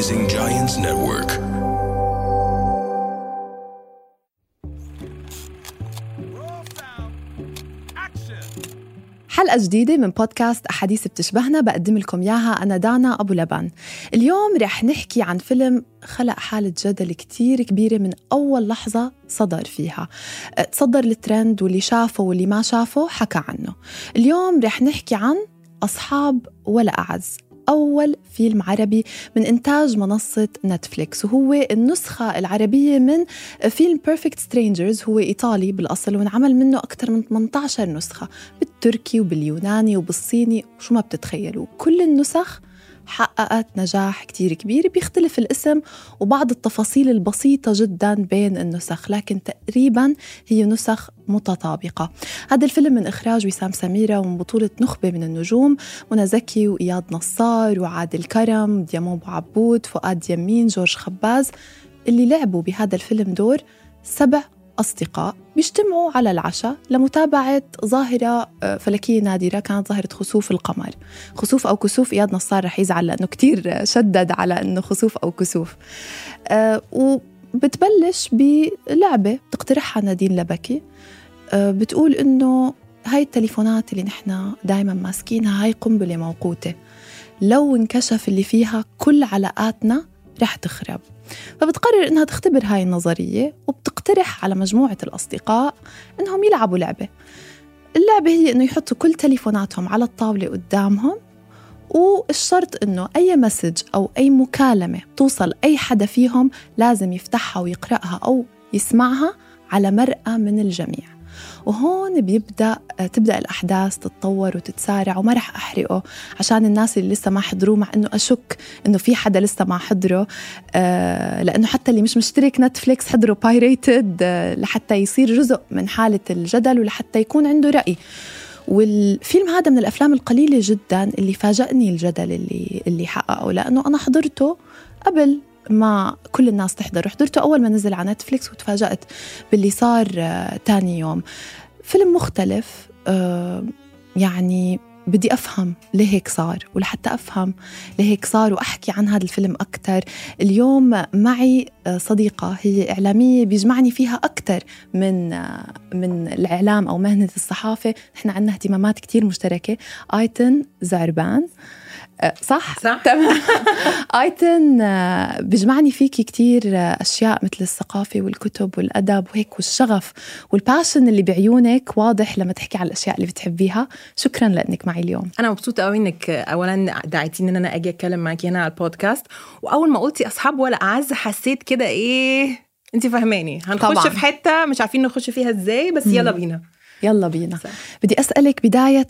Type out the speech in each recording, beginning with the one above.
Rising Giants Network. حلقة جديدة من بودكاست أحاديث بتشبهنا بقدم لكم إياها أنا دانا أبو لبن. اليوم رح نحكي عن فيلم خلق حالة جدل كتير كبيرة من أول لحظة صدر فيها. تصدر الترند واللي شافه واللي ما شافه حكى عنه. اليوم رح نحكي عن أصحاب ولا أعز. أول فيلم عربي من إنتاج منصة نتفليكس وهو النسخة العربية من فيلم Perfect Strangers هو إيطالي بالأصل وانعمل منه أكثر من 18 نسخة بالتركي وباليوناني وبالصيني وشو ما بتتخيلوا. كل النسخ حققت نجاح كتير كبير بيختلف الاسم وبعض التفاصيل البسيطة جدا بين النسخ لكن تقريبا هي نسخ متطابقة. هذا الفيلم من إخراج وسام سميرة ومن بطولة نخبة من النجوم منى زكي وإياد نصار وعادل كرم ديامون أبو عبود فؤاد يمين جورج خباز. اللي لعبوا بهذا الفيلم دور سبع أصدقاء بيجتمعوا على العشاء لمتابعة ظاهرة آه، فلكية نادرة كانت ظاهرة خسوف القمر. خسوف أو كسوف إياد نصار رح يزعل لأنه كتير شدد على أنه خسوف أو كسوف. أه وبتبلش بلعبة تقترحها نادين لبكي. أه بتقول أنه هاي التليفونات اللي نحن دايما ماسكينها هاي قنبلة موقوتة. لو انكشف اللي فيها كل علاقاتنا رح تخرب. فبتقرر إنها تختبر هاي النظرية وبتقترح على مجموعة الأصدقاء إنهم يلعبوا لعبة. اللعبة هي إنه يحطوا كل تليفوناتهم على الطاولة قدامهم والشرط إنه أي مسج أو أي مكالمة توصل أي حدا فيهم لازم يفتحها ويقرأها أو يسمعها على مرأة من الجميع. وهون بيبدأ تبدأ الأحداث تتطور وتتسارع وما رح أحرقه عشان الناس اللي لسه ما حضروه مع إنه أشك إنه في حدا لسه ما حضره. آه لأنه حتى اللي مش مشترك نتفليكس حضروا بايريتد آه لحتى يصير جزء من حالة الجدل ولحتى يكون عنده رأي. والفيلم هذا من الأفلام القليلة جدا اللي فاجأني الجدل اللي اللي حققه لأنه أنا حضرته قبل ما كل الناس تحضر. حضرته أول ما نزل على نتفليكس وتفاجأت باللي صار آه تاني يوم. فيلم مختلف آه يعني بدي أفهم ليه هيك صار ولحتى أفهم ليه هيك صار وأحكي عن هذا الفيلم أكثر اليوم معي صديقة هي إعلامية بيجمعني فيها أكثر من من الإعلام أو مهنة الصحافة. نحن عندنا اهتمامات كتير مشتركة. آيتن زعربان. صح؟ صح. تمام. آيتن بيجمعني فيكي كتير أشياء مثل الثقافة والكتب والأدب وهيك والشغف والباشن اللي بعيونك واضح لما تحكي على الأشياء اللي بتحبيها. شكرا لأنك معي اليوم. أنا مبسوطة قوي إنك اولا دعيتيني إن أنا أجي أتكلم معاكي هنا على البودكاست. وأول ما قلتي أصحاب ولا أعز حسيت كده إيه انت فهماني هنخش طبعاً. في حتة مش عارفين نخش فيها إزاي بس يلا بينا. يلا بينا. صح. بدي أسألك بداية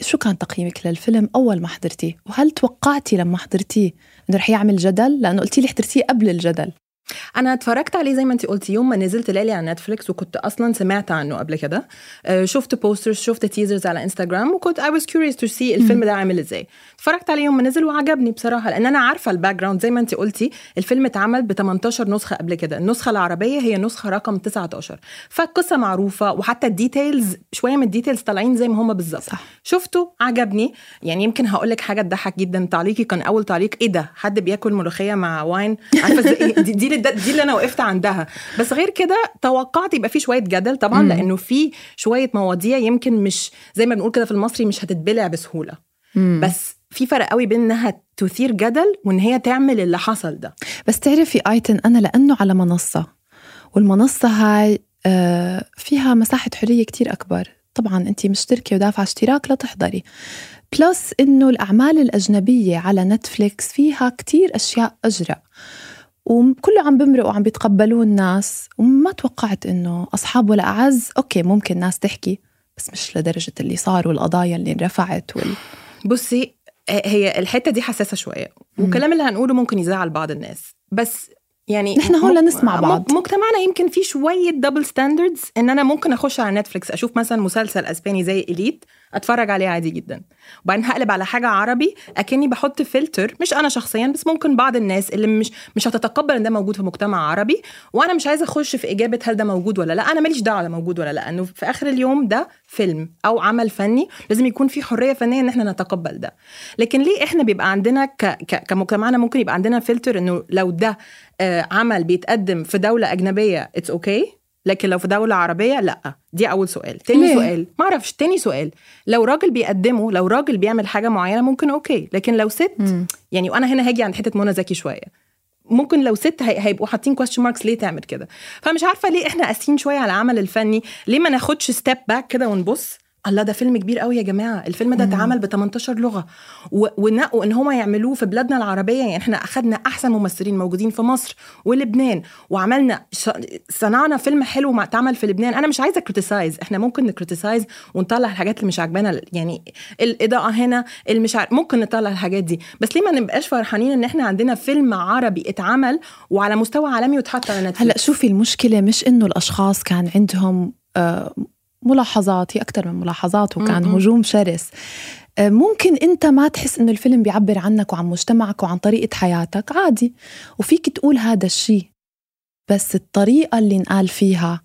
شو كان تقييمك للفيلم أول ما حضرتيه؟ وهل توقعتي لما حضرتيه إنه رح يعمل جدل؟ لأنه قلتي لي حضرتيه قبل الجدل. أنا اتفرجت عليه زي ما انت قلتي يوم ما نزل تلالي على نتفليكس وكنت أصلا سمعت عنه قبل كده. آه، شفت posters شفت teasers على انستغرام وكنت I was curious to see الفيلم ده عامل إزاي. اتفرجت عليه يوم ما نزل وعجبني بصراحة لأن أنا عارفة ال background زي ما انت قلتي الفيلم اتعمل ب 18 نسخة قبل كده. النسخة العربية هي نسخة رقم 19 فالقصة معروفة وحتى ال details شوية من ال details طالعين زي ما هم بالظبط. شفته عجبني. يعني يمكن هقول لك حاجة تضحك جدا. تعليقي كان أول تعليق إيه ده؟ حد بياكل ملوخية مع wine عارفة دي, دي, دي, دي اللي أنا وقفت عندها. بس غير كده توقعت يبقى في شوية جدل طبعا مم. لأنه في شوية مواضيع يمكن مش زي ما بنقول كده في المصري مش هتتبلع بسهولة. بس في فرق قوي بين إنها تثير جدل وإن هي تعمل اللي حصل ده. بس تعرفي آيتن أنا لأنه على منصة والمنصة هاي آه، فيها مساحة حرية كتير أكبر. طبعا أنت مشتركة ودافعة اشتراك لتحضري plus إنه الأعمال الأجنبية على نتفليكس فيها كتير أشياء اجرأ وكله عم بمرقوا وعم بيتقبلوه الناس وما توقعت إنه أصحاب ولا أعز okay ممكن ناس تحكي بس مش لدرجة اللي صار والقضايا اللي انرفعت وال... بصي آه، هي الحتة دي حساسة شوية والكلام اللي هنقوله ممكن يزعل بعض الناس بس يعني نحن هون لنسمع بعض. مجتمعنا يمكن فيه شوية double standards إن أنا ممكن أخش على نتفليكس أشوف مثلا مسلسل أسباني زي Elite اتفرج عليه عادي جدا. وبعدين هقلب على حاجة عربي أكني بحط فلتر مش أنا شخصيا بس ممكن بعض الناس اللي مش مش هتتقبل إن ده موجود في مجتمع عربي. وأنا مش عايزة أخش في إجابة هل ده موجود ولا لأ. أنا ماليش دعوة ده موجود ولا لأ إنه في آخر اليوم ده فيلم أو عمل فني لازم يكون في حرية فنية إن إحنا نتقبل ده. لكن ليه إحنا بيبقى عندنا ك... ك... كمجتمعنا ممكن يبقى عندنا فلتر إنه لو ده آه عمل بيتقدم في دولة أجنبية it's okay okay. لكن لو في دولة عربية لأ. دي أول سؤال. تاني ليه؟ سؤال. ما أعرفش. تاني سؤال. لو راجل بيقدمه لو راجل بيعمل حاجة معينة ممكن okay. لكن لو ست م. يعني وأنا هنا هاجي عند حتة منى زكي شوية. ممكن لو ست هيبقوا حاطين question marks ليه تعمل كده؟ فمش عارفة ليه إحنا قاسيين شوية على العمل الفني. ليه ما ناخدش step back كده ونبص؟ الله ده فيلم كبير قوي يا جماعة. الفيلم ده اتعمل ب 18 لغه ونقوا ان هم يعملوه في بلادنا العربية يعني إحنا اخذنا أحسن ممثلين موجودين في مصر ولبنان وعملنا صنعنا فيلم حلو ما اتعمل في لبنان. أنا مش عايزة criticize إحنا ممكن ن criticize ونطلع الحاجات اللي مش عاجبانا. يعني الإضاءة هنا المش عارف ممكن نطلع الحاجات دي. بس ليه ما نبقاش فرحانين إن إحنا عندنا فيلم عربي اتعمل وعلى مستوى عالمي واتحط على نتفلكس هلأ شوفي المشكلة مش إنه الأشخاص كان عندهم آه ملاحظات هي أكثر من ملاحظات وكان هجوم شرس. آه، ممكن أنت ما تحس إنه الفيلم بيعبر عنك وعن مجتمعك وعن طريقة حياتك؟ عادي. وفيك تقول هذا الشيء بس الطريقة اللي انقال فيها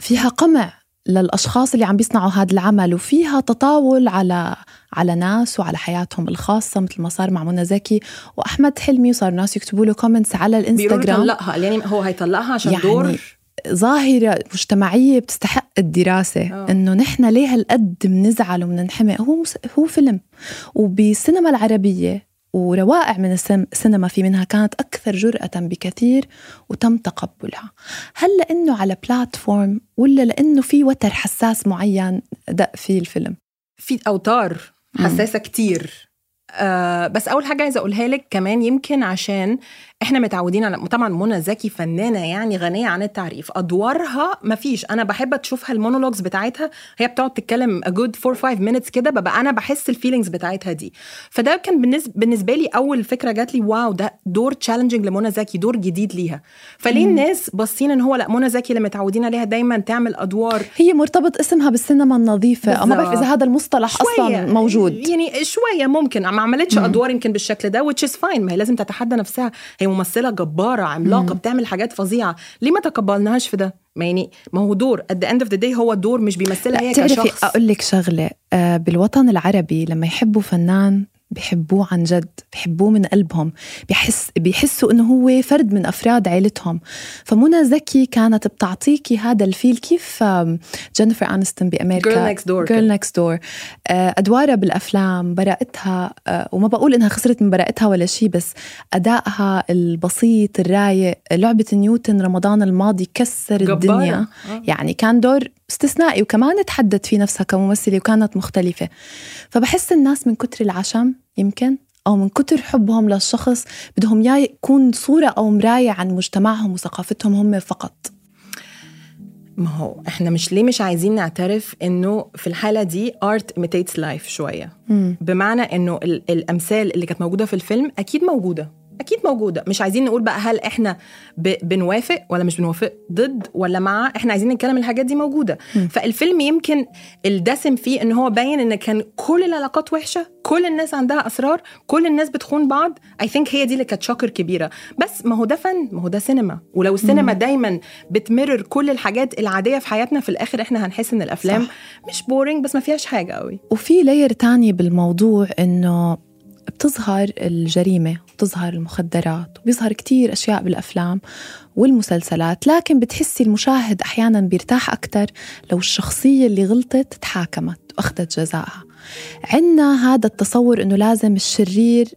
فيها قمع للأشخاص اللي عم بيصنعوا هذا العمل وفيها تطاول على على ناس وعلى حياتهم الخاصة مثل ما صار مع منى زكي وأحمد حلمي وصار ناس يكتبوا له comments على الإنستغرام. يطلقها يعني هو هيطلقها عشان يعني دور؟ ظاهرة مجتمعية بتستحق الدراسة أوه. إنه نحن ليه هالقد بنزعل وبننحمق هو مس... هو فيلم. وبالسينما العربية وروائع من السينما في منها كانت أكثر جرأة بكثير وتم تقبلها. هل لأنه على platform ولا لأنه في وتر حساس معين دق فيه الفيلم؟ في أوتار حساسة كتير. آه بس أول حاجة عايزه اقولها لك كمان يمكن عشان إحنا متعودين على طبعا منى زكي فنانة يعني غنية عن التعريف. أدوارها ما فيش. أنا بحب اشوفها ال monologues بتاعتها. هي بتقعد تتكلم a good 4 5 minutes كده ببقى أنا بحس ال feelings بتاعتها دي. فده كان بالنسبة بالنسبة لي أول فكرة جات لي wow ده دور challenging لمنى زكي دور جديد ليها. فليه الناس باصين إن هو لأ منى زكي اللي متعودين عليها دايما تعمل أدوار. هي مرتبط اسمها بالسينما النظيفة. ما بعرف اذا هذا المصطلح أصلا موجود. يعني شوية ممكن. ما عملتش أدوار يمكن بالشكل ده which is fine. ما هي لازم تتحدى نفسها. هي ممثلة جبارة عملاقة مم. بتعمل حاجات فظيعة. ليه ما تقبلناهاش في ده؟ ما يعني ما هو دور. At the end of the day هو دور مش بيمثلها هي كشخص. أقول لك شغلة آه، بالوطن العربي لما يحبوا فنان بحبوه عن جد بحبوه من قلبهم بحس بيحسوا إنه هو فرد من أفراد عيلتهم. فمنى زكي كانت بتعطيكي هذا ال feel كيف جينيفر انستون بأمريكا؟ girl next door girl next door أدوارها بالأفلام براءتها آه، وما بقول إنها خسرت من براءتها ولا شيء بس أدائها البسيط الرايق لعبة نيوتن رمضان الماضي كسر جبارة. الدنيا. آه. يعني كان دور استثنائي وكمان تحدت في نفسها كممثلة وكانت مختلفة. فبحس الناس من كتر العشم يمكن أو من كتر حبهم للشخص بدهم يا يكون صورة أو مراية عن مجتمعهم وثقافتهم هم فقط. ما هو إحنا مش ليه مش عايزين نعترف إنه في الحالة دي art imitates life شوية؟ مم. بمعنى إنه الأمثال اللي كانت موجودة في الفيلم أكيد موجودة. أكيد موجودة مش عايزين نقول بقى هل إحنا بنوافق ولا مش بنوافق ضد ولا مع إحنا عايزين نتكلم الحاجات دي موجودة م. فالفيلم يمكن الدسم فيه إن هو باين إن كان كل العلاقات وحشة كل الناس عندها أسرار كل الناس بتخون بعض I think هي دي اللي كانت shocker كبيرة بس ما هو ده فن ما هو ده سينما ولو السينما م. دايما بتمرر كل الحاجات العادية في حياتنا في الآخر إحنا هنحس إن الأفلام صح. مش boring بس ما فيهاش حاجة قوي وفي layer تاني بالموضوع إنه بتظهر الجريمة بتظهر المخدرات وبيظهر كتير أشياء بالأفلام والمسلسلات لكن بتحسي المشاهد أحيانا بيرتاح أكتر لو الشخصية اللي غلطت تحاكمت وأخذت جزائها. عندنا هذا التصور إنه لازم الشرير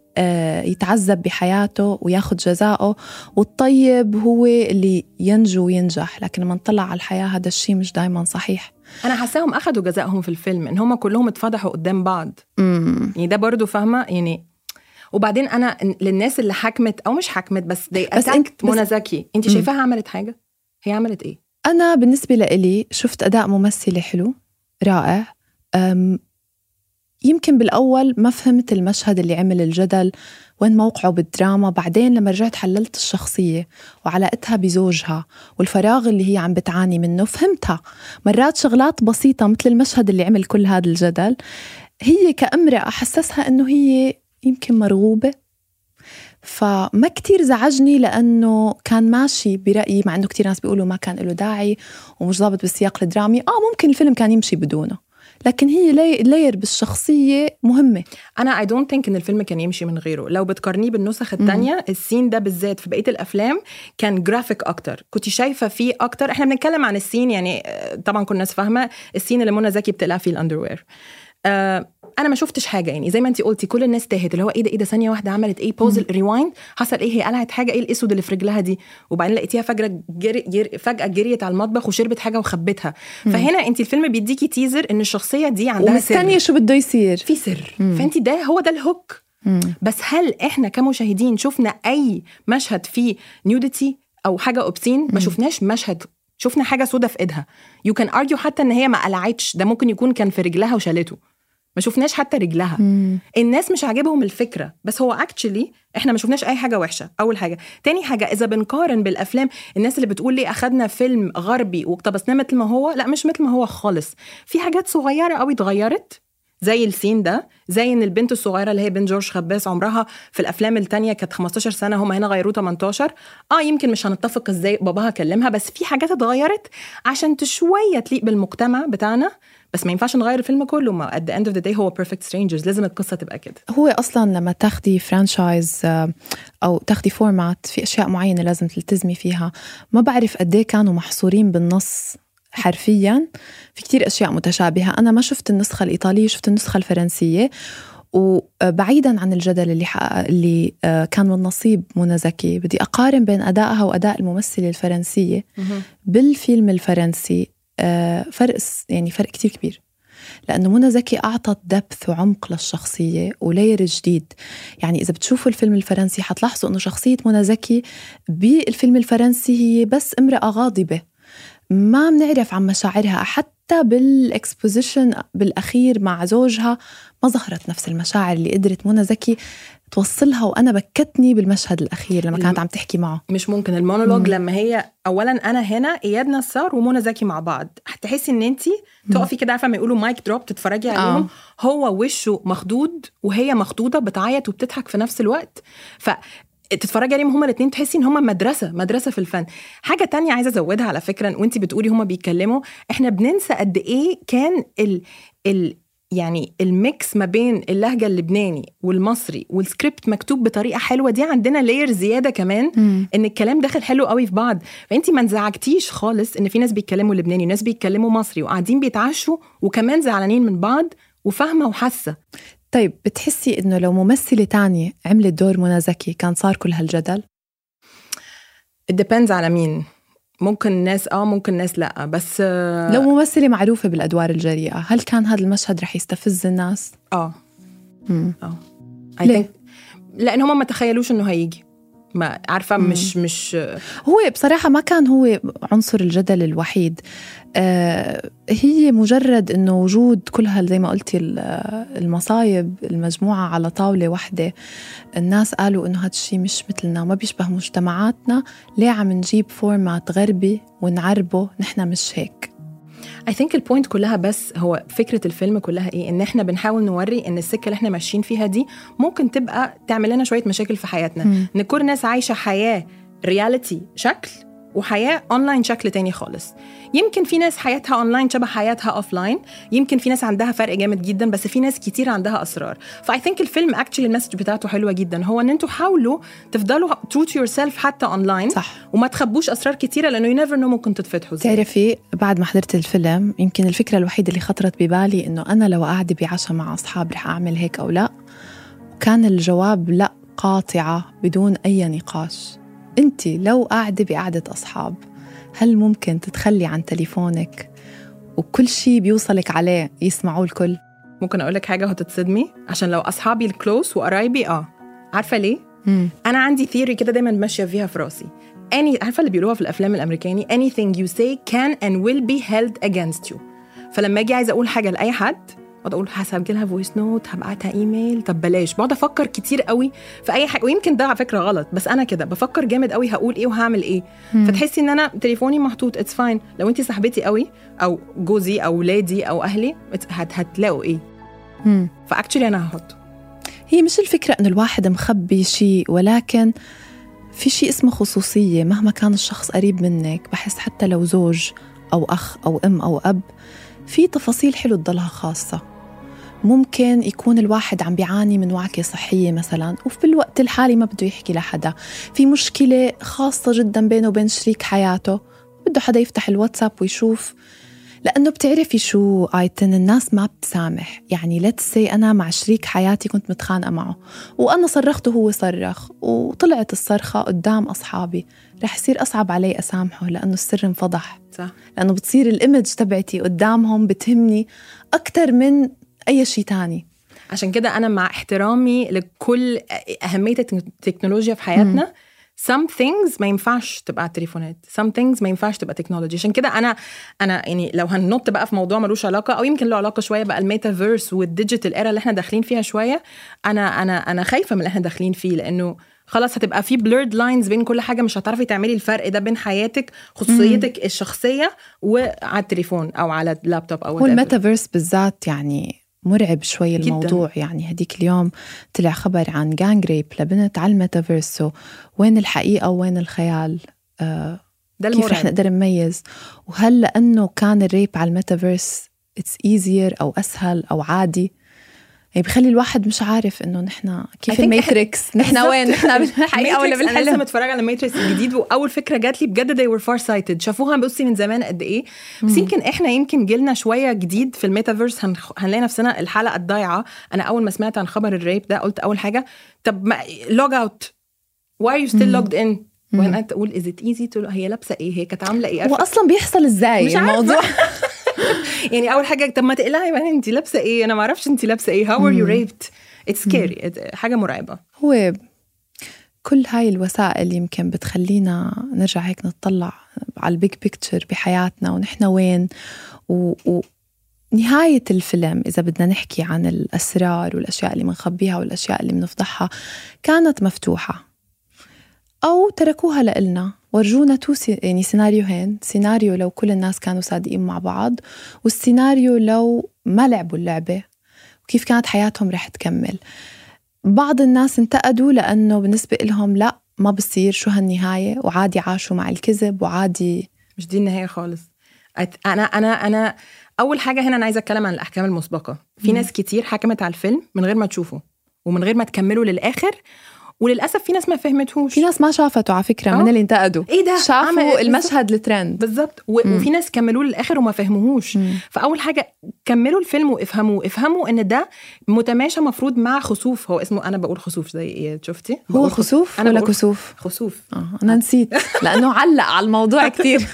يتعذب بحياته وياخذ جزاءه والطيب هو اللي ينجو وينجح لكن لما نطلع على الحياة هذا الشيء مش دائما صحيح. أنا حاساهم أخذوا جزائهم في الفيلم إن هم كلهم اتفضحوا قدام بعض. مم. يعني ده برضو فاهمة؟ يعني وبعدين أنا للناس اللي حكمت أو مش حكمت بس دي بس انت منى زكي. أنت شايفاها عملت حاجة؟ هي عملت إيه؟ أنا بالنسبة لإلي شفت أداء ممثلة حلو رائع. يمكن بالأول ما فهمت المشهد اللي عمل الجدل وين موقعه بالدراما بعدين لما رجعت حللت الشخصية وعلاقتها بزوجها والفراغ اللي هي عم بتعاني منه فهمتها. مرات شغلات بسيطة مثل المشهد اللي عمل كل هذا الجدل هي كأمرأة حسسها أنه هي يمكن مرغوبة. فما كتير زعجني لأنه كان ماشي برأيي مع أنه كتير ناس بيقولوا ما كان له داعي ومش ضابط بالسياق الدرامي. آه ممكن الفيلم كان يمشي بدونه. لكن هي layer بالشخصية مهمة. أنا I don't think إن الفيلم كان يمشي من غيره. لو بتقارنيه بالنسخ الثانية السين ده بالذات في بقية الأفلام كان جرافيك أكتر. كنت شايفة فيه أكتر. إحنا بنتكلم عن ال scene يعني آه، طبعا كل الناس فاهمة. ال scene اللي منى زكي بتقلع فيه ال underwear آه أنا ما شفتش حاجة يعني زي ما انت قلتي كل الناس تاهت اللي هو إيه ده إيه ده ثانية واحدة عملت إيه؟ pause rewind حصل إيه؟ هي قلعت حاجة إيه الأسود اللي في رجلها دي؟ وبعدين لقيتيها فجأة جري جري فجأة جريت على المطبخ وشربت حاجة وخبتها. فهنا انت الفيلم بيديكي teaser إن الشخصية دي عندها ومستنية شو بده يصير. في سر. فانت ده هو ده ال hook بس هل إحنا كمشاهدين شفنا أي مشهد فيه nudity أو حاجة obscene ما شفناش مشهد. شفنا حاجة سودة في إيدها. you can argue حتى إن هي ما قلعتش. ده ممكن يكون كان في رجلها وشالته. ما شفناش حتى رجلها. مم. الناس مش عاجبهم الفكرة بس هو actually إحنا ما شفناش أي حاجة وحشة أول حاجة. تاني حاجة إذا بنقارن بالأفلام الناس اللي بتقول لي أخدنا فيلم غربي واقتبسناه مثل ما هو؟ لا مش مثل ما هو خالص. في حاجات صغيرة قوي اتغيرت زي السين ده زي إن البنت الصغيرة اللي هي بنت جورج خباس عمرها في الأفلام التانية كانت 15 سنة هم هنا غيروه 18 آه يمكن مش هنتفق إزاي باباها كلمها بس في حاجات اتغيرت عشان شوية تليق بالمجتمع بتاعنا. بس ما ينفعش نغير الفيلم كله. ما at the end of the day هو perfect strangers. لازم القصة تبقى كده. هو أصلا لما تاخدي franchise آه، أو تاخدي format في أشياء معينة لازم تلتزمي فيها ما بعرف قد إيه كانوا محصورين بالنص حرفيا. في كتير أشياء متشابهة. أنا ما شفت النسخة الإيطالية شفت النسخة الفرنسية. وبعيدا عن الجدل اللي اللي آه، كان من نصيب منى زكي. بدي أقارن بين أدائها وأداء الممثلة الفرنسية. بالفيلم الفرنسي فرق يعني فرق كتير كبير. لأنه منى زكي أعطت depth وعمق للشخصية و layer جديد. يعني إذا بتشوفوا الفيلم الفرنسي حتلاحظوا أنه شخصية منى زكي بالفيلم الفرنسي هي بس امرأة غاضبة. ما بنعرف عن مشاعرها. حتى بال exposition بالأخير مع زوجها ما ظهرت نفس المشاعر اللي قدرت منى زكي توصلها وأنا بكتني بالمشهد الأخير لما كانت عم تحكي معه. مش ممكن المونولوج لما هي اولا أنا هنا اياد نصار ومنى زكي مع بعض. هتحسي إن انت تقفي كده عارفة ما يقولوا mic drop تتفرجي عليهم؟ آه. هو وشه مخضوض وهي مخضوضة بتعيط وبتضحك في نفس الوقت. ف تتفرجي عليهم هما الاثنين تحسي إن هما مدرسة مدرسة في الفن. حاجة تانية عايزة أزودها على فكرة وانت بتقولي هما بيتكلموا. إحنا بننسى قد إيه كان ال ال يعني ال mix ما بين اللهجة اللبناني والمصري والسكريبت مكتوب بطريقة حلوة دي عندنا layer زيادة كمان مم. إن الكلام داخل حلو قوي في بعض فانت ما انزعجتيش خالص إن في ناس بيتكلموا لبناني وناس بيتكلموا مصري وقاعدين بيتعشوا وكمان زعلانين من بعض وفاهمة وحاسة طيب بتحسي إنه لو ممثلة تانية عملت دور منى زكي كان صار كل هالجدل؟ depends على مين ممكن ناس آه ممكن ناس لا بس آه لو ممثلة معروفة بالأدوار الجريئة هل كان هذا المشهد رح يستفز الناس؟ آه. آه. ليه؟ لأن هم ما تخيلوش إنه هيجي. ما عارفة مش مش هو بصراحة ما كان هو عنصر الجدل الوحيد. آه هي مجرد إنه وجود كل هال زي ما قلتي المصايب المجموعة على طاولة واحدة. الناس قالوا إنه هذا الشيء مش مثلنا وما بيشبه مجتمعاتنا. ليه عم نجيب format غربي ونعربه؟ نحن مش هيك. I think ال point كلها بس هو فكرة الفيلم كلها إيه؟ إن إحنا بنحاول نوري إن السكة اللي إحنا ماشيين فيها دي ممكن تبقى تعمل لنا شوية مشاكل في حياتنا. م. ان كل الناس عايشة حياة reality شكل وحياة اونلاين شكل تاني خالص. يمكن في ناس حياتها اونلاين شبه حياتها offline يمكن في ناس عندها فرق جامد جدا بس في ناس كتير عندها أسرار. ف I think الفيلم actually ال message بتاعته حلوة جدا. هو إن أنتوا حاولوا تفضلوا true to yourself حتى اونلاين صح. وما تخبوش أسرار كتيرة لأنه you never know ممكن تتفتحوا تعرفي بعد ما حضرت الفيلم يمكن الفكرة الوحيدة اللي خطرت ببالي إنه أنا لو قاعدة بعشاء مع اصحاب رح أعمل هيك أو لا كان الجواب لا قاطعة بدون أي نقاش. انت لو قاعدة بقعدة أصحاب هل ممكن تتخلي عن تليفونك؟ وكل شيء بيوصلك عليه يسمعوه الكل. ممكن أقول لك حاجة هتتصدمي عشان لو أصحابي الكلوس وقرايبي آه. عارفة ليه؟ مم. أنا عندي theory كده دايما ماشية فيها في راسي. Any عارفة اللي بيقولوها في الأفلام الأمريكاني؟ Anything you say can and will be held against you. فلما أجي عايزة أقول حاجة لأي حد بقعد أقول هسجلها voice note هبعتها ايميل طب بلاش. بقعد أفكر كتير قوي في أي حاجة. ويمكن ده على فكرة غلط بس أنا كده بفكر جامد قوي هقول إيه وهعمل إيه. فتحسي إن أنا تليفوني محطوط. it's fine لو انت صاحبتي قوي أو جوزي أو ولادي أو أهلي هت هتلاقوا إيه. مم. فاكشلي أنا هحطه هي مش الفكرة إنه الواحد مخبي شيء ولكن في شيء اسمه خصوصية. مهما كان الشخص قريب منك بحس حتى لو زوج أو أخ أو أم أو أب في تفاصيل حلو تضلها خاصة. ممكن يكون الواحد عم بيعاني من وعكة صحية مثلا وفي الوقت الحالي ما بده يحكي لحدا. في مشكلة خاصة جدا بينه وبين شريك حياته بده حدا يفتح الواتساب ويشوف. لأنه بتعرفي شو آيتن الناس ما بتسامح. يعني let's say أنا مع شريك حياتي كنت متخانقة معه وأنا صرخت وهو صرخ وطلعت الصرخة قدام أصحابي. رح يصير أصعب علي أسامحه لأنه السر انفضح. صح. لأنه بتصير ال image تبعتي قدامهم بتهمني أكتر من أي شيء تاني. عشان كده أنا مع احترامي لكل أهمية التكنولوجيا في حياتنا. some things ما ينفعش تبقى على التليفونات. Some things ما ينفعش تبقى technology عشان كده أنا أنا يعني لو هننط بقى في موضوع ملوش علاقة أو يمكن له علاقة شوية بقى ال metaverse وال digital era اللي إحنا داخلين فيها شوية أنا أنا أنا خايفة من اللي إحنا داخلين فيه لأنه خلاص هتبقى في blurred lines بين كل حاجة. مش هتعرفي تعملي الفرق ده بين حياتك خصوصيتك الشخصية وعلى التليفون أو على اللابتوب أو هو whatever. الميتافيرس بالذات يعني مرعب شوي جداً. الموضوع. يعني هديك اليوم طلع خبر عن gang rape لبنت على الميتافيرس وين الحقيقة وين الخيال؟ آه ده كيف رح نقدر نميز؟ وهل لأنه كان ال rape على ال metaverse it's easier أو أسهل أو عادي؟ يعني بخلي الواحد مش عارف إنه نحن كيف الماتريكس. نحن. وين؟ نحن بالحقيقة ولا أنا لسه بالحلم متفرجة على ماتريكس الجديد وأول فكرة جات لي بجد they were far sighted شافوها بصي من زمان قد إيه. بس يمكن إحنا يمكن جيلنا شوية جديد في الميتافيرس هنخ... هنلاقي نفسنا الحلقة الضايعة. أنا أول ما سمعت عن خبر ال rape ده قلت أول حاجة طب ما log out why are you still logged in? وأنا تقول is it easy to هي لابسة إيه؟ هي كانت عاملة إيه؟ هو أصلا بيحصل إزاي. الموضوع؟ يعني أول حاجة طب ما تقلعي بقى انت لابسة إيه؟ أنا ما أعرفش انت لابسة إيه. How are you raped? It's scary. حاجة مرعبة. هو كل هاي الوسائل يمكن بتخلينا نرجع هيك نطلع على ال big picture بحياتنا ونحن وين. و, و نهاية الفيلم إذا بدنا نحكي عن الأسرار والأشياء اللي بنخبيها والأشياء اللي بنفضحها كانت مفتوحة. أو تركوها لإلنا. ورجونا تو يعني سيناريوهين سيناريو لو كل الناس كانوا صادقين مع بعض والسيناريو لو ما لعبوا اللعبة وكيف كانت حياتهم رح تكمل. بعض الناس انتقدوا لأنه بالنسبة لهم لا ما بصير شو هالنهاية وعادي عاشوا مع الكذب وعادي مش دي النهاية خالص. أنا أنا أنا أول حاجة هنا أنا عايزة أتكلم عن الأحكام المسبقة. في ناس كتير حكمت على الفيلم من غير ما تشوفه ومن غير ما تكمله للآخر وللأسف في ناس ما فهمتهوش. في ناس ما شافته على فكرة آه. من اللي انتقدوا. إيه ده؟ شافوا؟ المشهد الترند بالظبط. وفي ناس كملوه للآخر وما فهموهوش. فأول حاجة كملوا الفيلم وافهموه. افهموا إن ده متماشى مفروض مع خسوف. هو اسمه أنا بقول خسوف زي إيه شفتي؟ هو خسوف أنا ولا كسوف؟ خسوف. آه أنا نسيت. لأنه علق على الموضوع كتير.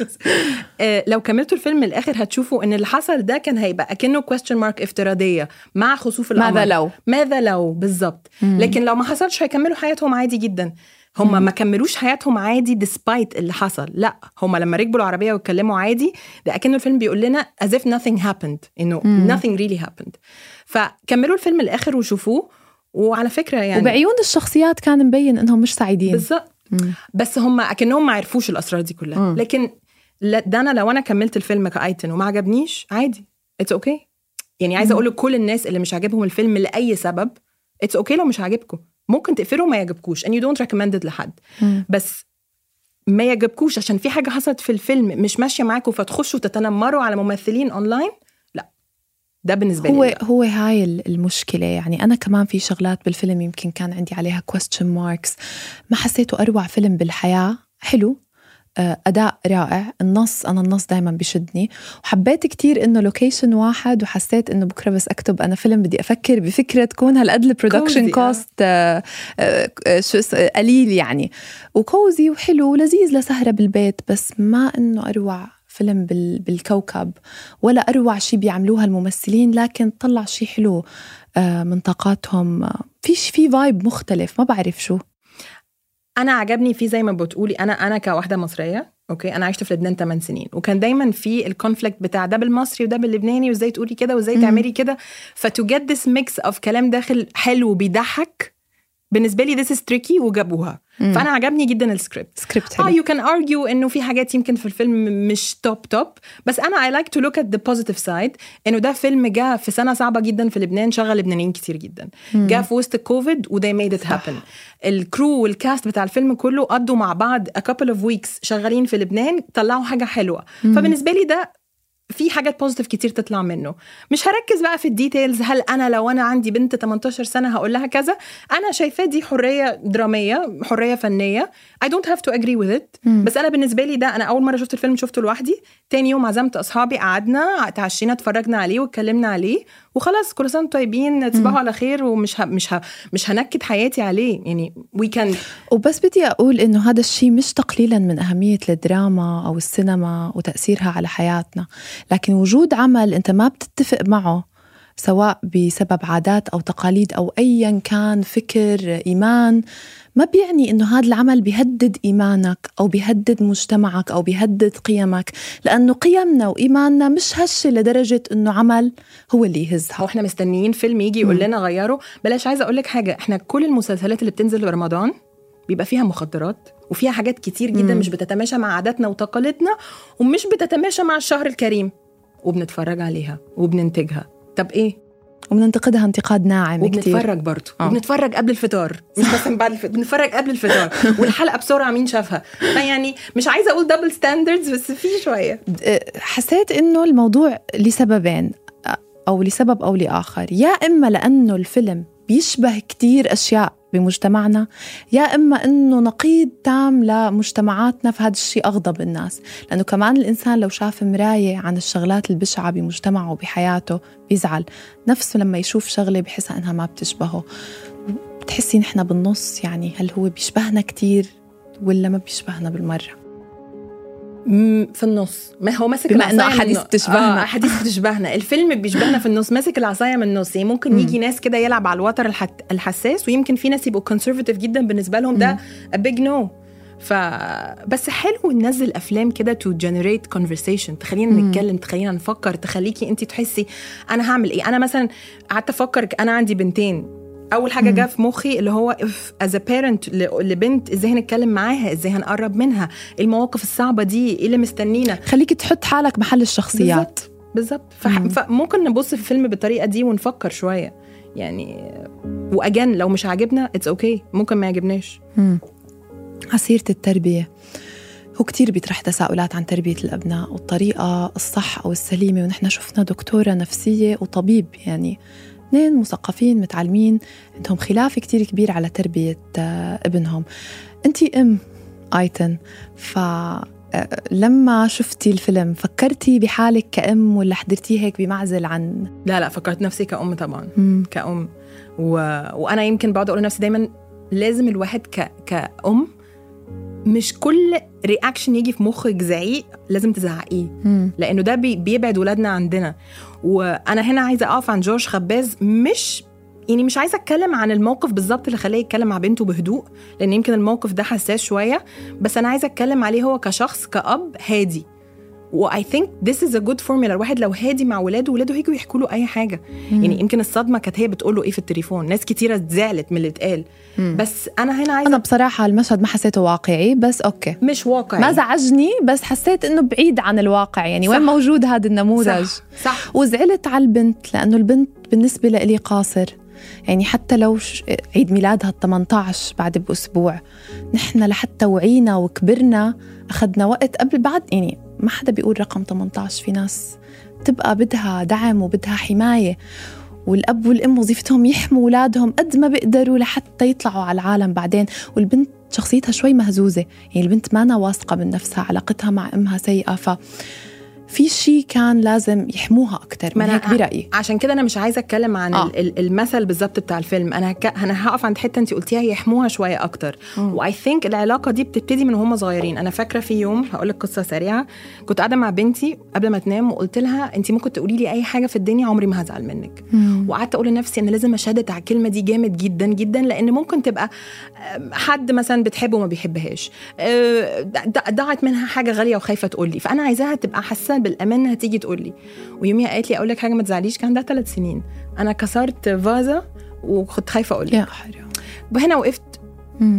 آه، لو كملتوا الفيلم للآخر هتشوفوا إن اللي حصل ده كان هيبقى أكنه كويستشن مارك افتراضية مع خسوف القمر. ماذا لو؟ ماذا لو؟ بالظبط. لكن لو ما حصلش هيكملوا حياتهم عادي جدا. هم ما كملوش حياتهم عادي despite اللي حصل. لا هم لما ركبوا العربية واتكلموا عادي ده أكنه الفيلم بيقول لنا as if nothing happened إنه nothing really happened. فكملوا الفيلم للآخر وشوفوه. وعلى فكرة يعني وبعيون الشخصيات كان مبين إنهم مش سعيدين. بالظبط. بس هم أكنهم ما عرفوش الأسرار دي كلها. مم. لكن ده أنا لو أنا كملت الفيلم كآيتن وما عجبنيش عادي. it's okay. يعني عايزة أقول لكل الناس اللي مش عاجبهم الفيلم لأي سبب it's okay لو مش عاجبكم. ممكن تقفلوا ما يعجبكوش and you don't recommend it لحد. مم. بس ما يعجبكوش عشان في حاجة حصلت في الفيلم مش ماشية معاكم فتخشوا تتنمروا على ممثلين اونلاين لا. ده بالنسبة هو لي. لا. هو هاي ال- المشكلة. يعني أنا كمان في شغلات بالفيلم يمكن كان عندي عليها question marks. ما حسيته أروع فيلم بالحياة. حلو. آه، أداء رائع. النص أنا النص دايما بشدني. وحبيت كتير إنه location واحد وحسيت إنه بكرة بس أكتب أنا فيلم بدي أفكر بفكرة تكون هالقد ال production cozy، آه. cost شو آه، قليل يعني. و cozy وحلو ولذيذ لسهرة بالبيت بس ما إنه أروع فيلم بال- بالكوكب ولا أروع شيء بيعملوها الممثلين لكن طلع شيء حلو آه، من طاقاتهم آه، في ش- في vibe مختلف ما بعرف شو. أنا عجبني فيه زي ما بتقولي أنا أنا كواحدة مصرية okay؟ أنا عشت في لبنان 8 سنين. وكان دايما في ال conflict بتاع ده بالمصري وده باللبناني وإزاي تقولي كده وإزاي. تعملي كده. ف to get this mix of كلام داخل حلو بيضحك بالنسبة لي this is tricky وجابوها مم. فأنا عجبني جدا ال script script آه حلو you can argue إنه في حاجات يمكن في الفيلم مش top top بس أنا I like to look at the positive side إنه ده فيلم جه في سنة صعبة جدا في لبنان شغل لبنانيين كتير جدا مم. جه في وسط الكوفيد and they made it. happen ال crew وال cast بتاع الفيلم كله قضوا مع بعض a couple of weeks شغالين في لبنان طلعوا حاجة حلوة مم. فبالنسبة لي ده في حاجات positive كتير تطلع منه. مش هركز بقى في ال details هل أنا لو أنا عندي بنت 18 سنة هقول لها كذا؟ أنا شايفاه دي حرية درامية حرية فنية. Don't have to agree with it. مم. بس أنا بالنسبة لي ده أنا أول مرة شفت الفيلم شفته لوحدي. تاني يوم عزمت أصحابي قعدنا اتعشينا اتفرجنا عليه واتكلمنا عليه. وخلاص كل سنة وأنتم طيبين تصبحوا على خير ومش ه... مش ه... مش هنكد حياتي عليه. يعني وي كان وبس بدي أقول إنه هذا الشيء مش تقليلا من أهمية الدراما أو السينما وتأثيرها على حياتنا. لكن وجود عمل أنت ما بتتفق معه سواء بسبب عادات أو تقاليد أو أيا كان فكر إيمان ما بيعني إنه هذا العمل بيهدد إيمانك أو بيهدد مجتمعك أو بيهدد قيمك لأنه قيمنا وإيماننا مش هشة لدرجة إنه عمل هو اللي يهزها إحنا مستنيين فيلم يجي يقول. لنا غيره بلاش عايزة أقول لك حاجة إحنا كل المسلسلات اللي بتنزل في رمضان بيبقى فيها مخدرات وفيها حاجات كتير جدا مم. مش بتتماشى مع عاداتنا وتقاليدنا ومش بتتماشى مع الشهر الكريم وبنتفرج عليها وبننتجها طب إيه؟ وبننتقدها انتقاد ناعم كتير. وبنتفرج برضه آه. وبنتفرج قبل الفطار. مش بس بعد الفطار. بنتفرج قبل الفطار. والحلقة بسرعة مين شافها؟ فيعني مش عايزة أقول double standards بس في شوية. حسيت إنه الموضوع لسببين أو لسبب أو لآخر. يا إما لأنه الفيلم بيشبه كتير أشياء بمجتمعنا. يا إما إنه نقيض تام لمجتمعاتنا فهذا الشيء أغضب الناس. لأنه كمان الإنسان لو شاف مراية عن الشغلات البشعه بمجتمعه وبحياته بيزعل. نفسه لما يشوف شغلة بحسها إنها ما بتشبهه. بتحسي نحن بالنص يعني هل هو بيشبهنا كتير ولا ما بيشبهنا بالمرة؟ مم، في النص ما هو ماسك بما من أحاديث النص. بتشبهنا. آه أحاديث بتشبهنا الفيلم بيشبهنا في النص ماسك العصاية من النص يعني ممكن مم. يجي ناس كده يلعب على الوتر. الحساس ويمكن في ناس يبقوا conservative جدا بالنسبة لهم ده big no ف بس حلو ننزل أفلام كده to generate conversation تخلينا. نتكلم تخلينا نفكر تخليكي انت تحسي أنا هعمل إيه أنا مثلا قعدت أفكر أنا عندي بنتين أول حاجة. جه في مخي اللي هو as parent لبنت إزاي هنتكلم معاها إزاي هنقرب منها المواقف الصعبة دي إيه اللي مستنينا خليكي تحط حالك محل الشخصيات بالظبط. فممكن نبص في الفيلم بالطريقة دي ونفكر شوية يعني و again لو مش عاجبنا it's okay. ممكن ما يعجبناش مم. عسيرة التربية هو كتير بيطرح تساؤلات عن تربية الأبناء والطريقة الصح أو السليمة ونحن شفنا دكتورة نفسية وطبيب يعني اثنين مثقفين متعلمين عندهم خلاف كتير كبير على تربية آه، ابنهم. أنت أم آيتن ف آه، لما شفتي الفيلم فكرتي بحالك كأم ولا حضرتيه هيك بمعزل عن؟ لا لا فكرت نفسي كأم طبعا مم. كأم. و... وأنا يمكن بقعد أقول لنفسي دايما لازم الواحد ك... كأم مش كل رياكشن يجي في مخك زعيق لازم تزعقيه. لأنه ده بي- بيبعد ولادنا عندنا. وأنا هنا عايزة أقف عن جورج خباز مش يعني مش عايزة أتكلم عن الموقف بالظبط اللي خلاه يتكلم مع بنته بهدوء لأن يمكن الموقف ده حساس شوية بس أنا عايزة أتكلم عليه هو كشخص كأب هادي. و I think this is a good formula الواحد لو هادي مع ولاده ولاده هيجوا يحكوا له أي حاجة. يعني يمكن الصدمة كانت هي بتقول له إيه في التليفون. ناس كتيرة زعلت من اللي اتقال. مم. بس أنا هنا عايزة أنا بصراحة المشهد ما حسيته واقعي بس okay. مش واقعي. ما زعجني بس حسيت إنه بعيد عن الواقع. يعني صح. وين موجود هذا النموذج؟ صح. صح. وزعلت على البنت لأنه البنت بالنسبة لي قاصر. يعني حتى لو عيد ميلادها ال 18 بعد بأسبوع نحن لحتى وعينا وكبرنا أخذنا وقت قبل بعد يعني ما حدا بيقول رقم 18 في ناس تبقى بدها دعم وبدها حماية والأب والأم وظيفتهم يحموا أولادهم قد ما بيقدروا لحتى يطلعوا على العالم بعدين. والبنت شخصيتها شوي مهزوزة يعني البنت ما واثقة من نفسها علاقتها مع أمها سيئة ف في شيء كان لازم يحموها أكثر من هيك برأيي. عشان كده أنا مش عايزة أتكلم عن آه. المثل بالظبط بتاع الفيلم. أنا هك... أنا هقف عند حتة انت قلتيها يحموها شوية أكتر. واي ثينك العلاقة دي بتبتدي من وهم صغيرين. أنا فاكرة في يوم هقول لك قصة سريعة. كنت قاعدة مع بنتي قبل ما تنام وقلت لها انت ممكن تقولي لي أي حاجة في الدنيا؟ عمري ما هزعل منك. وقعدت أقول لنفسي أنا لازم اشدد على الكلمة دي جامد جدا جدا لأن ممكن تبقى حد مثلا بتحبه وما بيحبهاش. آه، ضاعت منها حاجة غالية وخايفة تقول لي. فأنا عايزاها تبقى حاسة بالامان انها تيجي تقول لي. ويوميها قالت لي أقول لك حاجة ما تزعليش كان عندها ثلاث سنين. أنا كسرت فازه وكنت خايفة أقول لك. يا حرام وهنا وقفت.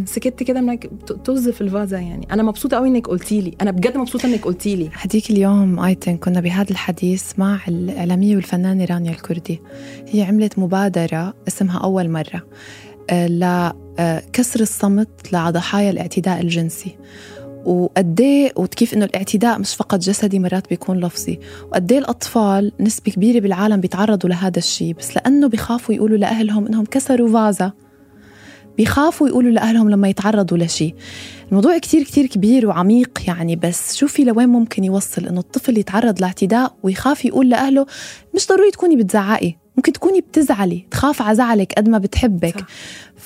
سكت كده منك طز في الفازه يعني. أنا مبسوطة قوي إنك قلتي لي. أنا بجد مبسوطة إنك قلتي لي. هديك اليوم آيتن كنا بهذا الحديث مع الاعلاميه والفنانة رانيا الكردي. هي عملت مبادرة اسمها أول مرة. لكسر الصمت لضحايا الاعتداء الجنسي. وقديه وكيف إنه الاعتداء مش فقط جسدي مرات بيكون لفظي. وقديه الأطفال نسبة كبيرة بالعالم بيتعرضوا لهذا الشيء بس لأنه بيخافوا يقولوا لأهلهم إنهم كسروا فازة. بيخافوا يقولوا لأهلهم لما يتعرضوا لشيء. الموضوع كتير كتير كبير وعميق يعني بس شوفي لوين ممكن يوصل إنه الطفل يتعرض لاعتداء ويخاف يقول لأهله مش ضروري تكوني بتزعقي ممكن تكوني بتزعلي تخاف على زعلك قد ما بتحبك.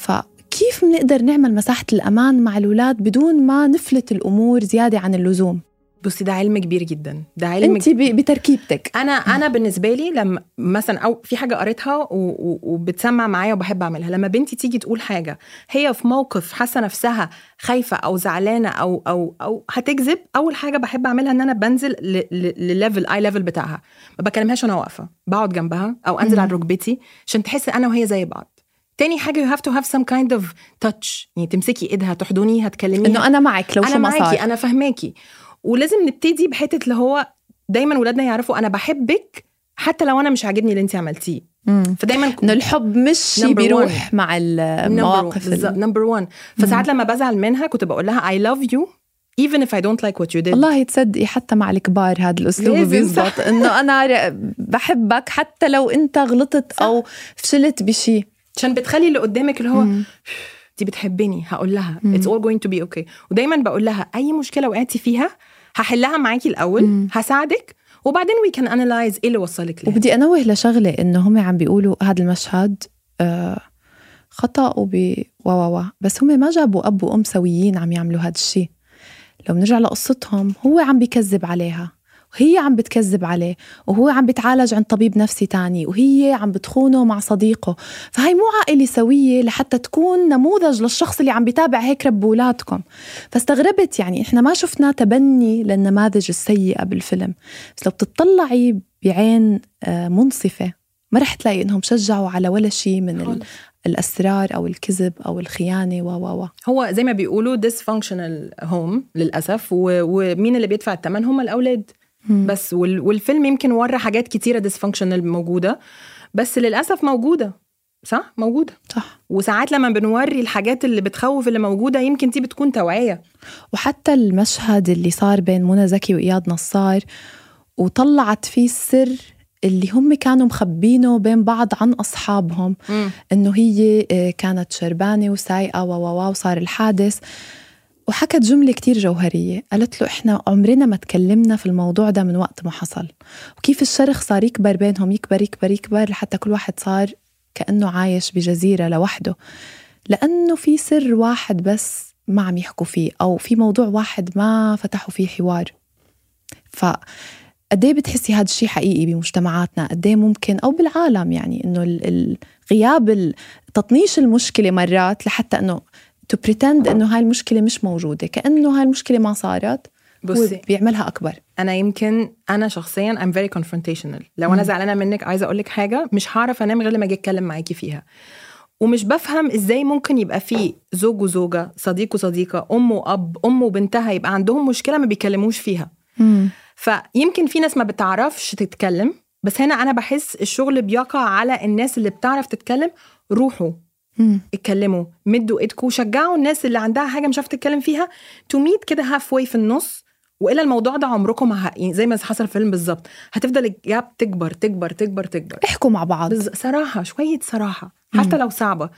صح. فكيف بنقدر نعمل مساحة الأمان مع الأولاد بدون ما نفلت الأمور زيادة عن اللزوم؟ بصي ده علم كبير جدا. ده علم أنت ب- بتركيبتك. أنا أنا بالنسبة لي لما مثلا أو في حاجة قريتها وبتسمع معايا وبحب أعملها. لما بنتي تيجي تقول حاجة هي في موقف حاسة نفسها خايفة أو زعلانة أو أو أو هتكذب أول حاجة بحب أعملها إن أنا بنزل لل level ال level بتاعها. ما بكلمهاش وأنا واقفة. بقعد جنبها أو أنزل. على ركبتي عشان تحس أنا وهي زي بعض. تاني حاجة you have to have some kind of touch. يعني تمسكي ايدها تحضني هتكلميها إنه أنا معك لو أنا شو ما معاكي صار أنا فاهماكي ولازم نبتدي بحتة اللي هو دايما ولادنا يعرفوا أنا بحبك حتى لو أنا مش عاجبني اللي انت عملتيه. فدايما إنه الحب مش شيء بيروح مع المواقف ال- نمبر 1 فساعات لما بزعل منها كنت بقول لها I love you even if I don't like what you did. والله تصدقي حتى مع الكبار هذا الأسلوب بيزبط. إنه أنا بحبك حتى لو أنت غلطت صح. أو فشلت بشيء عشان بتخلي اللي قدامك اللي هو. دي بتحبني هقول لها. it's all going to be okay. ودايما بقول لها أي مشكلة وقعتي فيها هحلها معاكي الأول مم. هساعدك وبعدين we can analyze إيه اللي وصلك لها. وبدي أنوه لشغلة انه هم عم بيقولوا هذا المشهد آه خطأ وب و و بس هم ما جابوا أب وأم سويين عم يعملوا هذا الشيء لو بنرجع لقصتهم هو عم بيكذب عليها. وهي عم بتكذب عليه وهو عم بيتعالج عند طبيب نفسي تاني وهي عم بتخونه مع صديقه. فهي مو عائلة سوية لحتى تكون نموذج للشخص اللي عم بيتابع هيك رب أولادكم فاستغربت يعني إحنا ما شفنا تبني للنماذج السيئة بالفيلم. بس لو بتطلعي بعين آه، منصفة ما رح تلاقي إنهم شجعوا على ولا شيء من ال- خالص. الأسرار أو الكذب أو الخيانة و و و. هو زي ما بيقولوا dysfunctional home للأسف و... ومين اللي بيدفع الثمن هم الأولاد. بس وال... والفيلم يمكن ورى حاجات كتيرة dysfunctional موجودة بس للأسف موجودة صح؟ موجودة. صح. وساعات لما بنوري الحاجات اللي بتخوف اللي موجودة يمكن دي بتكون توعية. وحتى المشهد اللي صار بين منى زكي وإياد نصار وطلعت فيه السر اللي هم كانوا مخبينه بين بعض عن أصحابهم. إنه هي آه، كانت شربانة وسايقة و و و وصار الحادث. وحكت جملة كتير جوهرية قالت له إحنا عمرنا ما تكلمنا في الموضوع ده من وقت ما حصل. وكيف الشرخ صار يكبر بينهم يكبر يكبر يكبر لحتى كل واحد صار كأنه عايش بجزيرة لوحده. لأنه في سر واحد بس ما عم يحكوا فيه أو في موضوع واحد ما فتحوا فيه حوار. ف قد إيه بتحسي هذا الشيء حقيقي بمجتمعاتنا؟ قد إيه ممكن؟ أو بالعالم يعني إنه غياب تطنيش المشكلة مرات لحتى إنه to pretend إنه هاي المشكلة مش موجودة. كأنه هاي المشكلة ما صارت بصي. بيعملها أكبر. أنا يمكن أنا شخصيا I'm very confrontational. لو أنا مم. زعلانة منك عايزة أقول لك حاجة مش هعرف أنام غير لما أجي أتكلم معاكي فيها. ومش بفهم إزاي ممكن يبقى في زوج وزوجة صديق وصديقة أم وأب أم وبنتها يبقى عندهم مشكلة ما بيكلموش فيها. فيمكن في ناس ما بتعرفش تتكلم بس هنا أنا بحس الشغل بيقع على الناس اللي بتعرف تتكلم روحوا. مم. اتكلموا مدوا ايدكم وشجعوا الناس اللي عندها حاجة مش عارفة تتكلم فيها to meet كده halfway في النص وإلا الموضوع ده عمركم ما يعني زي ما حصل في الفيلم بالظبط. هتفضل ال gap تكبر تكبر تكبر تكبر. احكوا مع بعض. بز... صراحة شوية صراحة. حتى لو صعبة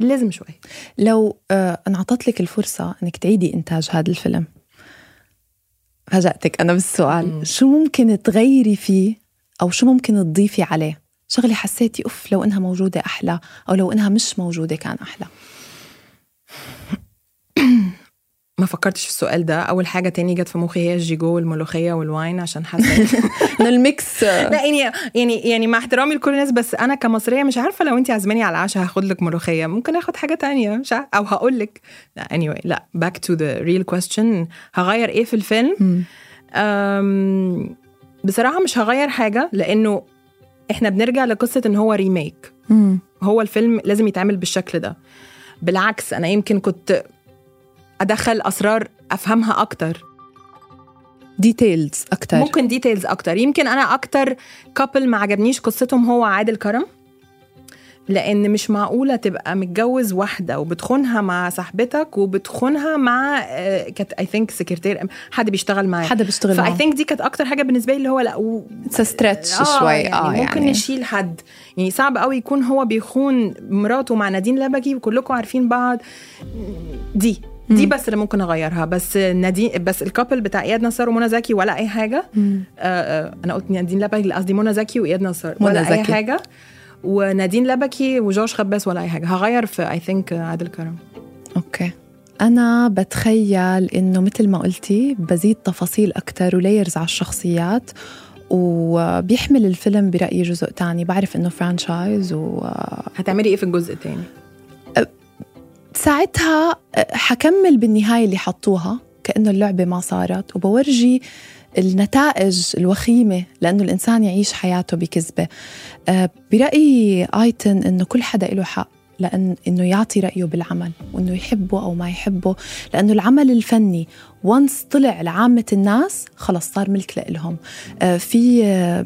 لازم شوية. لو آه انعطت لك الفرصة إنك تعيدي إنتاج هذا الفيلم. فاجأتك أنا بالسؤال. شو ممكن تغيري فيه أو شو ممكن تضيفي عليه؟ شغلة حسيتي أوف لو إنها موجودة أحلى أو لو إنها مش موجودة كان أحلى؟ ما فكرتش في السؤال ده. أول حاجة تاني جت في مخي هي الجيجو والملوخية وال wine عشان حسيت إن ال mix لا يعني يعني يعني مع احترامي لكل الناس بس أنا كمصرية مش عارفة لو انت عازماني على العشاء هاخد لك ملوخية. ممكن آخد حاجة تانية مش عارفة أو هقول لك. لا anyway لا back to the real question. هغير إيه في الفيلم؟ بصراحة مش هغير حاجة لأنه إحنا بنرجع لقصة إن هو remake مم. هو الفيلم لازم يتعمل بالشكل ده. بالعكس أنا يمكن كنت أدخل أسرار أفهمها أكتر. details أكتر. ممكن details أكتر. يمكن أنا أكتر couple ما عجبنيش قصتهم هو عادل كرم. لأن مش معقولة تبقى متجوز واحدة وبتخونها مع صاحبتك وبتخونها مع آه، كانت اي ثينك سكرتير حد بيشتغل معاه حدا بيشتغل فاي معه ثينك دي كانت أكتر حاجة بالنسبة لي اللي هو لا و... A stretch شوي يعني آه ممكن يعني. نشيل حد. يعني صعب قوي يكون هو بيخون مراته مع نادين لبكي وكلكم عارفين بعض. دي دي مم. بس اللي ممكن أغيرها. بس نادين بس الكابل بتاع إياد نصار ومنى زكي ولا أي حاجة. آه آه أنا قلت نادين لبكي لا، قصدي منى زكي وإياد نصار. ولا أي زكي. حاجة. ونادين لبكي وجورج خباز ولا أي حاجة. هغير في I think عادل كرم. okay. أنا بتخيل إنه مثل ما قلتي بزيد تفاصيل أكتر و layers على الشخصيات وبيحمل الفيلم برأيي جزء تاني. بعرف إنه franchise و هتعملي إيه في الجزء الثاني ساعتها حكمل بالنهاية اللي حطوها كأنه اللعبة ما صارت. وبورجي النتائج الوخيمة لأنه الإنسان يعيش حياته بكذبة. آه، برأيي آيتن إنه كل حدا له حق لأن إنه يعطي رأيه بالعمل وإنه يحبه أو ما يحبه لأنه العمل الفني once طلع لعامة الناس خلص صار ملك لإلهم. آه، في آه،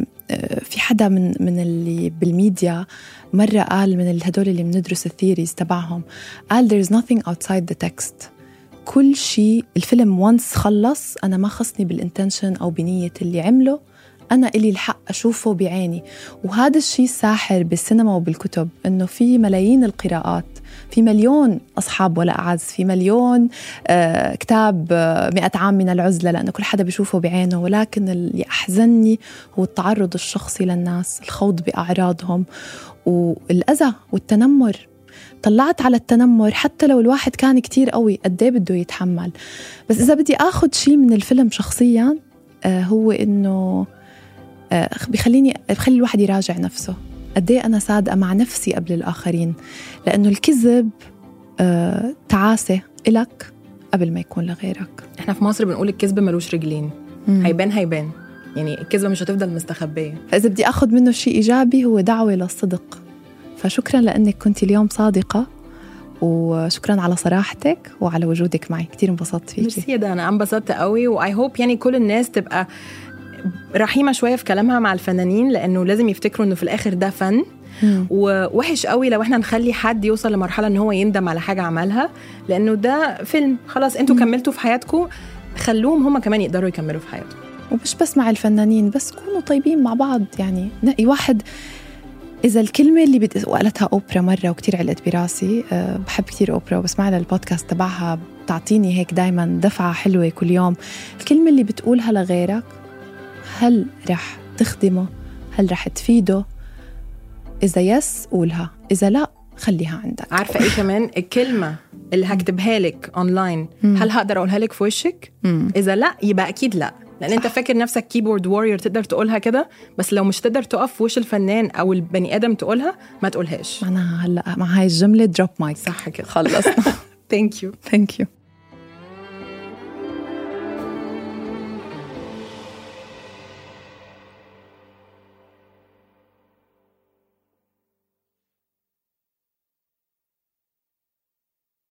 في حدا من من اللي بالميديا مرة قال من هدول اللي بندرس ال theories تبعهم قال there is nothing outside the text. كل شيء الفيلم once خلص أنا ما خصني بال intention أو بنية اللي عمله. أنا إلي الحق أشوفه بعيني. وهذا الشيء الساحر بالسينما وبالكتب إنه في ملايين القراءات في مليون أصحاب ولا أعز في مليون آه كتاب آه مئة عام من العزلة لأنه كل حدا بيشوفه بعينه. ولكن اللي أحزني هو التعرض الشخصي للناس الخوض بأعراضهم والأذى والتنمر. طلعت على التنمر حتى لو الواحد كان كتير قوي قد إيه بده يتحمل. بس إذا بدي اخذ شيء من الفيلم شخصيا آه هو إنه آه بخليني بخلي الواحد يراجع نفسه. قد إيه أنا صادقة مع نفسي قبل الآخرين. لأنه الكذب آه تعاسة إلك قبل ما يكون لغيرك. إحنا في مصر بنقول الكذب ملوش رجلين. مم. هيبان هيبان. يعني الكذبة مش هتفضل مستخبية. فإذا بدي أخذ منه شيء إيجابي هو دعوة للصدق. فشكرا لأنك كنت اليوم صادقة وشكرا على صراحتك وعلى وجودك معي. كثير انبسطت فيكي. ميرسي ده أنا انبسطت قوي و I hope يعني كل الناس تبقى رحيمة شوية في كلامها مع الفنانين لأنه لازم يفتكروا إنه في الآخر ده فن. مم. ووحش قوي لو إحنا نخلي حد يوصل لمرحلة إن هو يندم على حاجة عملها لأنه ده فيلم. خلاص أنتوا كملتوا في حياتكم خلوهم هم كمان يقدروا يكملوا في حياتهم. ومش بس مع الفنانين بس كونوا طيبين مع بعض. يعني نقي واحد إذا الكلمة اللي بت... وقالتها أوبرا مرة وكتير علقت براسي أه بحب كتير أوبرا وبسمع لها البودكاست تبعها بتعطيني هيك دايما دفعة حلوة كل يوم. الكلمة اللي بتقولها لغيرك هل رح تخدمه؟ هل رح تفيده؟ إذا yes قولها. إذا لا خليها عندك. عارفة إيه كمان؟ الكلمة اللي هكتبها لك اونلاين مم. هل هقدر أقولها لك في وشك. إذا لا يبقى أكيد لا. لأن أنت صح. فاكر نفسك keyboard warrior تقدر تقولها كده بس لو مش تقدر تقف وش الفنان أو البني آدم تقولها ما تقولهاش. معناها هلأ مع هاي الجملة drop mic صح كده خلصنا thank you thank you